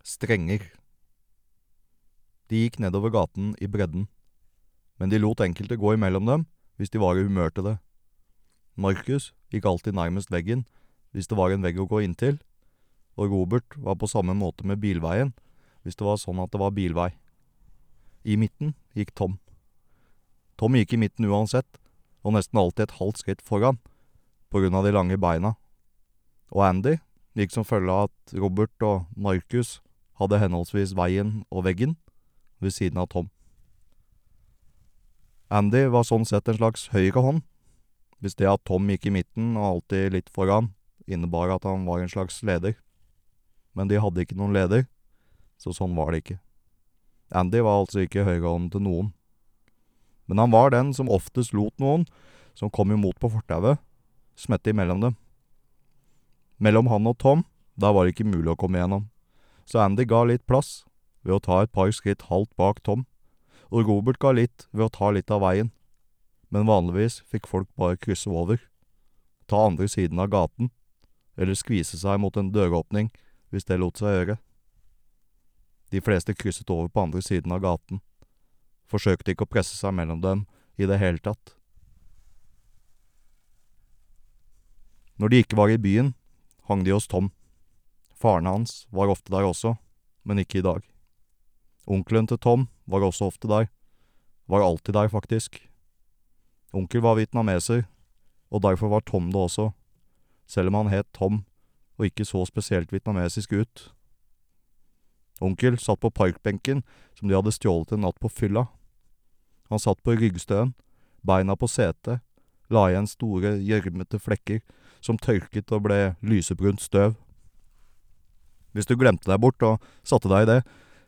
Strenger. De gikk nedover gaten i bredden, men de lot enkelte gå imellom dem hvis de var i humør til det. Markus gikk alltid nærmest veggen hvis det var en vegg å gå inntil, og Robert var på samme måte med bilveien hvis det var sånn at det var bilvei. I midten gikk Tom. Tom gikk i midten uansett, og nesten alltid et halvt skritt foran, på grunn av de lange beina. Og Andy gikk som følge av at Robert og Markus hadde henholdsvis veien og veggen ved siden av Tom. Andy var sånn sett en slags høyre hånd, hvis det at Tom gikk i midten og alltid litt foran, innebar at han var en slags leder. Men de hadde ikke noen leder, så sånn var det ikke. Andy var altså ikke høyrehånden til noen. Men han var den som oftest lot noen, som kom imot på fortauet, smette imellom dem. Mellom han og Tom, der var det ikke mulig å komme gjennom, så Andy ga litt plass ved å ta et par skritt halvt bak Tom, og Robert ga litt ved å ta litt av veien, men vanligvis fikk folk bare krysse over, ta andre siden av gaten, eller skvise seg mot en døråpning hvis det lot seg gjøre. De fleste krysset over på andre siden av gaten, forsøkte ikke å presse seg mellom dem i det hele tatt. Når de ikke var i byen, hang de hos Tom. Faren hans var ofte der også, men ikke i dag. Onkelen til Tom var også ofte der. Var alltid der, faktisk. Onkel var vietnameser, og derfor var Tom det også, selv om han het Tom og ikke så spesielt vietnamesisk ut. Onkel satt på parkbenken som de hadde stjålet en natt på fylla. Han satt på ryggstøen, beina på setet, la igjen store, gjørmete flekker som tørket og ble lysebrunt støv. Hvis du glemte deg bort og satte deg i det,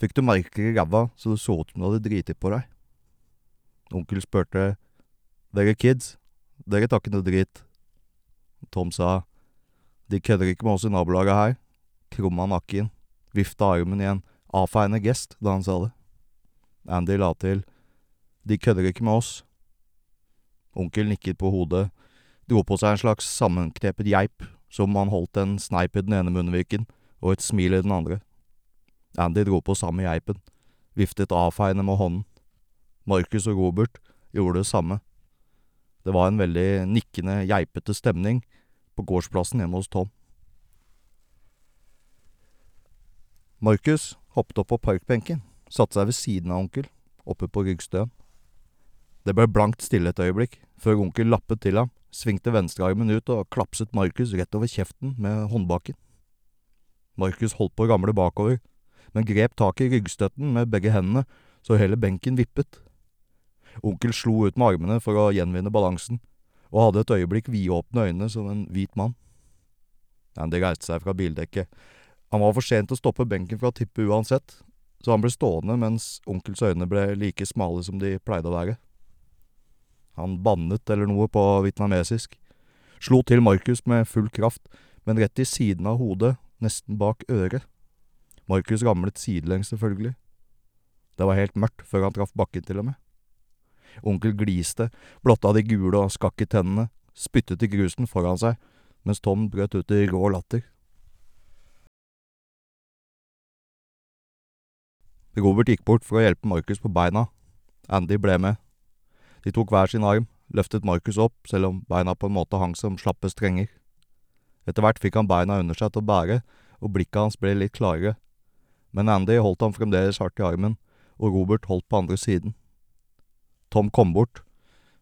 fikk du merker i ræva så det så ut som du hadde driti på deg. Onkel spurte, Dere kids, dere tar ikke noe drit. Tom sa, De kødder ikke med oss i nabolaget her, krumma nakken, vifta armen i en avfeiende gest da han sa det. Andy la til, De kødder ikke med oss. Onkel nikket på hodet, dro på seg en slags sammenknepet geip, som han holdt en sneip i den ene munnviken og et smil i den andre. Andy dro på samme geipen, viftet avfeiende med hånden. Markus og Robert gjorde det samme. Det var en veldig nikkende, geipete stemning på gårdsplassen hjemme hos Tom. Markus hoppet opp på parkbenken, satte seg ved siden av onkel, oppe på ryggstøen. Det ble blankt stille et øyeblikk, før onkel lappet til ham, svingte venstrearmen ut og klapset Markus rett over kjeften med håndbaken. Markus holdt på å ramle bakover, men grep tak i ryggstøtten med begge hendene så hele benken vippet. Onkel slo ut med armene for å gjenvinne balansen, og hadde et øyeblikk vidåpne øyne som en hvit mann. Andy reiste seg fra bildekket. Han var for sent til å stoppe benken fra å tippe uansett, så han ble stående mens onkels øyne ble like smale som de pleide å være. Han bannet eller noe på vietnamesisk, slo til Markus med full kraft, men rett i siden av hodet, nesten bak øret. Markus ramlet sidelengs, selvfølgelig. Det var helt mørkt før han traff bakken til og med. Onkel gliste, blotta de gule og skakke tennene, spyttet i grusen foran seg, mens Tom brøt ut i rå latter. Robert gikk bort for å hjelpe Markus på beina. Andy ble med. De tok hver sin arm, løftet Markus opp, selv om beina på en måte hang som slappe strenger. Etter hvert fikk han beina under seg til å bære, og blikket hans ble litt klarere, men Andy holdt ham fremdeles hardt i armen, og Robert holdt på andre siden. Tom kom bort.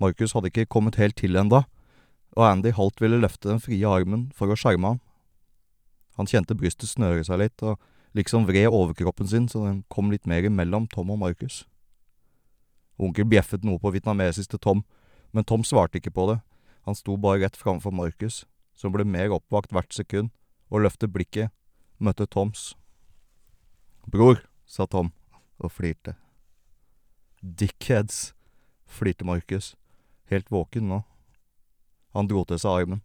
Markus hadde ikke kommet helt til enda, og Andy halvt ville løfte den frie armen for å skjerme ham. Han kjente brystet snøre seg litt, og liksom vred overkroppen sin så den kom litt mer imellom Tom og Markus. Onkel bjeffet noe på vietnamesisk til Tom, men Tom svarte ikke på det, han sto bare rett framfor Markus, som ble mer oppvakt hvert sekund, og løftet blikket, møtte Toms. Bror, sa Tom og flirte. Dickheads, flirte Markus, helt våken nå. Han dro til seg armen.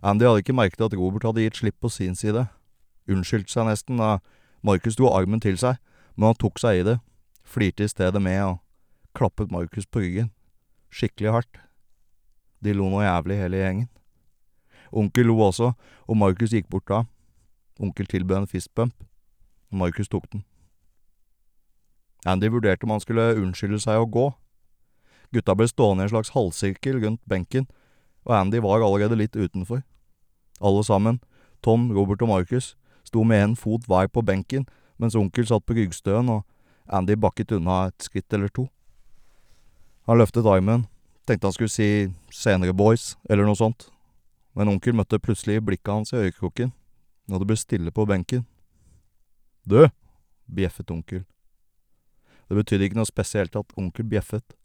Andy hadde ikke merket at Robert hadde gitt slipp på sin side. Unnskyldte seg nesten da Markus dro armen til seg, men han tok seg i det, flirte i stedet med og klappet Markus på ryggen, skikkelig hardt. De lo noe jævlig hele gjengen. Onkel lo også, og Markus gikk bort da. Onkel tilbød en fistbump. Markus tok den. Andy vurderte om han skulle unnskylde seg og gå. Gutta ble stående i en slags halvsirkel rundt benken, og Andy var allerede litt utenfor. Alle sammen, Tom, Robert og Markus, sto med en fot hver på benken, mens onkel satt på ryggstøen og Andy bakket unna et skritt eller to. Han løftet armen, tenkte han skulle si senere, boys, eller noe sånt, men onkel møtte plutselig blikket hans i øyekroken, og det ble stille på benken. Du, bjeffet onkel. Det betydde ikke noe spesielt at onkel bjeffet.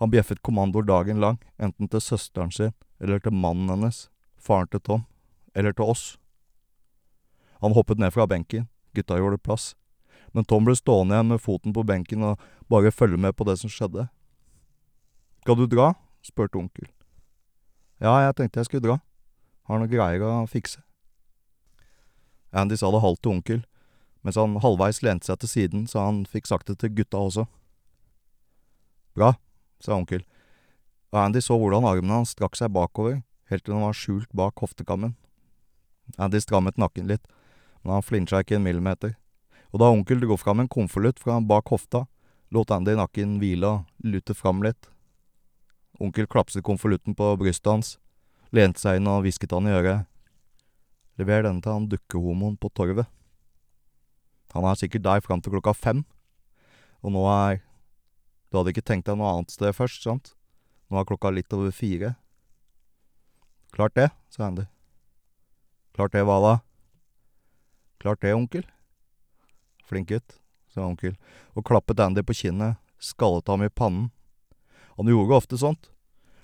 Han bjeffet kommandoer dagen lang, enten til søsteren sin eller til mannen hennes, faren til Tom, eller til oss. Han hoppet ned fra benken, gutta gjorde plass, men Tom ble stående igjen med foten på benken og bare følge med på det som skjedde. Skal du dra? spurte onkel. Ja, jeg tenkte jeg skulle dra. Har noe greier å fikse. Andy sa det halvt til onkel, mens han halvveis lente seg til siden så han fikk sagt det til gutta også. Bra, sa onkel, og Andy så hvordan armen hans strakk seg bakover, helt til den var skjult bak hoftekammen. Andy strammet nakken litt, men han flinsja ikke en millimeter, og da onkel dro fram en konvolutt fra bak hofta, lot Andy nakken hvile og lute fram litt. Onkel klapset konvolutten på brystet hans, lente seg inn og hvisket han i øret. Lever denne til han dukkehomoen på torvet. Han er sikkert der fram til klokka fem, og nå er Du hadde ikke tenkt deg noe annet sted først, sant? Nå er klokka litt over fire. Klart det, sa Andy. Klart det hva da? Klart det, onkel. Flink gutt, sa onkel, og klappet Andy på kinnet, skallet ham i pannen. Han gjorde ofte sånt,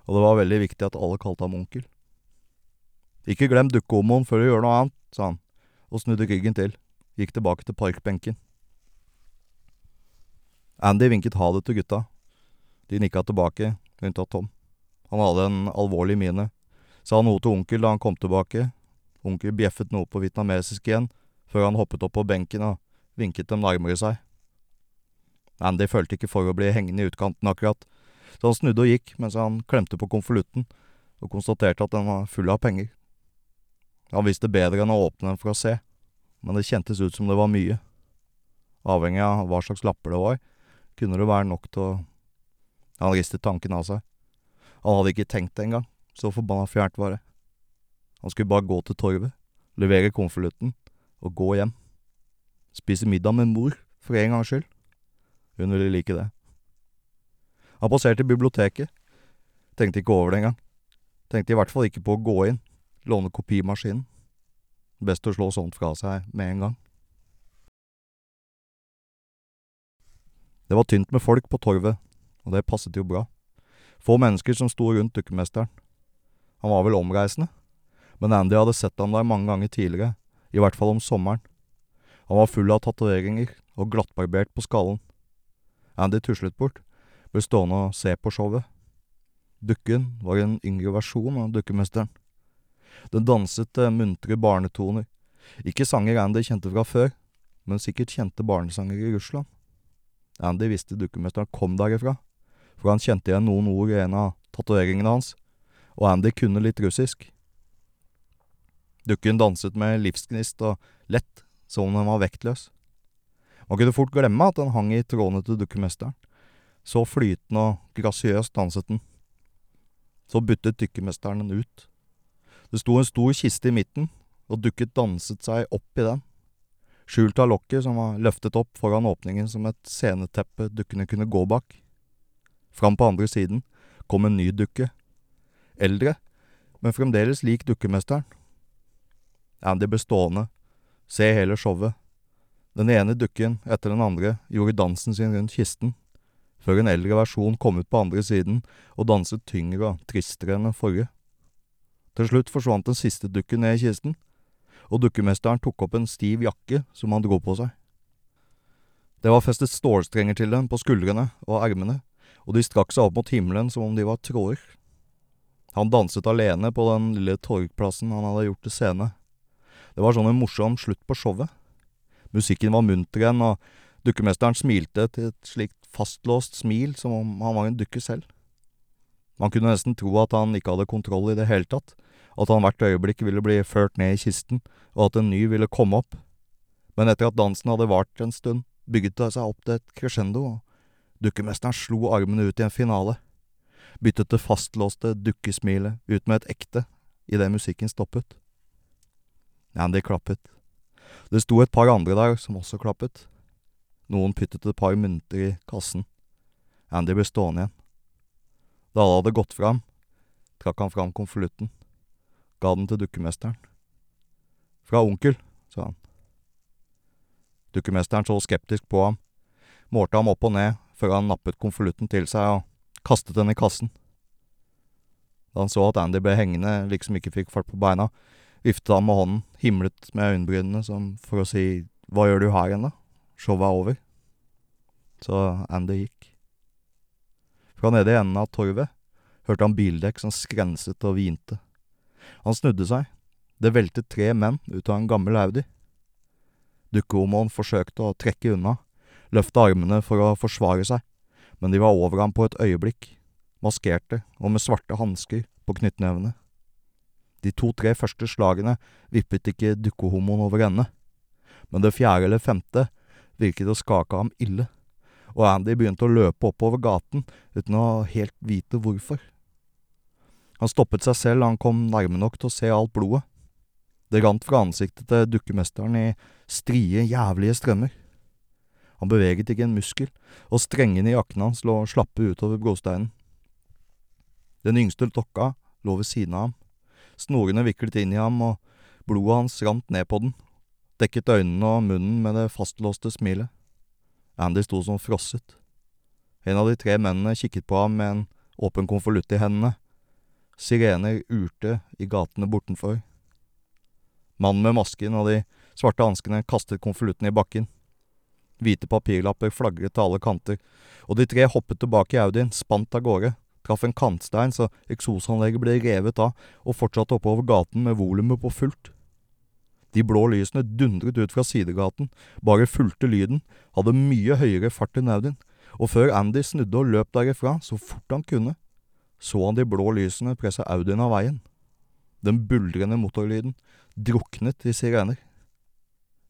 og det var veldig viktig at alle kalte ham onkel. Ikke glem dukkehomoen før du gjør noe annet, sa han, og snudde ryggen til gikk tilbake til parkbenken. Andy vinket ha det til gutta. De nikka tilbake, unntatt Tom. Han hadde en alvorlig mine. Sa noe til onkel da han kom tilbake. Onkel bjeffet noe på vietnamesisk igjen, før han hoppet opp på benken og vinket dem nærmere seg. Andy følte ikke for å bli hengende i utkanten akkurat, så han snudde og gikk mens han klemte på konvolutten og konstaterte at den var full av penger. Han visste bedre enn å åpne den for å se men det kjentes ut som det var mye. Avhengig av hva slags lapper det var, kunne det være nok til å Han ristet tanken av seg. Han hadde ikke tenkt det engang, så forbanna fjernt var det. Han skulle bare gå til torvet, levere konvolutten og gå hjem. Spise middag med mor, for en gangs skyld. Hun ville like det. Han passerte biblioteket. Tenkte ikke over det engang. Tenkte i hvert fall ikke på å gå inn, låne kopimaskinen. Best å slå sånt fra seg med en gang. Det var tynt med folk på torvet, og det passet jo bra. Få mennesker som sto rundt dukkemesteren. Han var vel omreisende, men Andy hadde sett ham der mange ganger tidligere, i hvert fall om sommeren. Han var full av tatoveringer og glattbarbert på skallen. Andy tuslet bort, ble stående og se på showet. Dukken var en yngre versjon av dukkemesteren. Den danset til muntre barnetoner. Ikke sanger Andy kjente fra før, men sikkert kjente barnesanger i Russland. Andy visste dukkemesteren kom derifra, for han kjente igjen noen ord i en av tatoveringene hans, og Andy kunne litt russisk. Dukken danset med livsgnist og lett, som om den var vektløs. Man kunne fort glemme at den hang i trådene til dukkemesteren. Så flytende og grasiøst danset den. Så byttet dykkemesteren den ut. Det sto en stor kiste i midten, og dukket danset seg opp i den. Skjult av lokket som var løftet opp foran åpningen som et sceneteppe dukkene kunne gå bak. Fram på andre siden kom en ny dukke. Eldre, men fremdeles lik dukkemesteren. Andy ble stående, se hele showet. Den ene dukken etter den andre gjorde dansen sin rundt kisten, før en eldre versjon kom ut på andre siden og danset tyngre og tristere enn den forrige. Til slutt forsvant den siste dukken ned i kisten, og dukkemesteren tok opp en stiv jakke som han dro på seg. Det var festet stålstrenger til den på skuldrene og ermene, og de strakk seg opp mot himmelen som om de var tråder. Han danset alene på den lille torgplassen han hadde gjort til scene. Det var sånn en morsom slutt på showet. Musikken var munter igjen, og dukkemesteren smilte til et slikt fastlåst smil som om han var en dukke selv. Man kunne nesten tro at han ikke hadde kontroll i det hele tatt, at han hvert øyeblikk ville bli ført ned i kisten, og at en ny ville komme opp. Men etter at dansen hadde vart en stund, bygget det seg opp til et crescendo, og dukkemesteren slo armene ut i en finale, byttet det fastlåste dukkesmilet ut med et ekte idet musikken stoppet. Andy klappet. Det sto et par andre der som også klappet. Noen pyttet et par mynter i kassen. Andy ble stående igjen. Da alle hadde gått fram, trakk han fram konvolutten, ga den til dukkemesteren. Fra onkel, sa han. Dukkemesteren så skeptisk på ham, målte ham opp og ned før han nappet konvolutten til seg og kastet den i kassen. Da han så at Andy ble hengende, liksom ikke fikk fart på beina, viftet han med hånden, himlet med øyenbrynene som for å si Hva gjør du her igjen, da? Showet er over. Så Andy gikk. Fra nede i enden av torvet hørte han bildekk som skrenset og hvinte. Han snudde seg. Det veltet tre menn ut av en gammel Audi. Dukkehomoen forsøkte å trekke unna, løfte armene for å forsvare seg, men de var over ham på et øyeblikk, maskerte og med svarte hansker på knyttnevene. De to-tre første slagene vippet ikke dukkehomoen over ende, men det fjerde eller femte virket å skake ham ille, og Andy begynte å løpe oppover gaten uten å helt vite hvorfor. Han stoppet seg selv da han kom nærme nok til å se alt blodet. Det rant fra ansiktet til dukkemesteren i strie, jævlige strømmer. Han beveget ikke en muskel, og strengene i jakken hans lå slappe utover brosteinen. Den yngste dokka lå ved siden av ham, snorene viklet inn i ham, og blodet hans rant ned på den, dekket øynene og munnen med det fastlåste smilet. Andy sto som frosset. En av de tre mennene kikket på ham med en åpen konvolutt i hendene. Sirener urte i gatene bortenfor. Mannen med masken og de svarte hanskene kastet konvolutten i bakken. Hvite papirlapper flagret til alle kanter, og de tre hoppet tilbake i Audien, spant av gårde, traff en kantstein så eksosanlegget ble revet av, og fortsatte oppover gaten med volumet på fullt. De blå lysene dundret ut fra sidegaten, bare fulgte lyden, hadde mye høyere fart enn Audien, og før Andy snudde og løp derifra, så fort han kunne, så han de blå lysene presse Audien av veien. Den buldrende motorlyden druknet i sirener.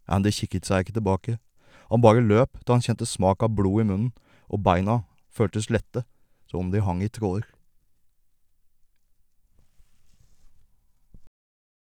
Andy kikket seg ikke tilbake. Han bare løp da han kjente smak av blod i munnen, og beina føltes lette, som om de hang i tråder.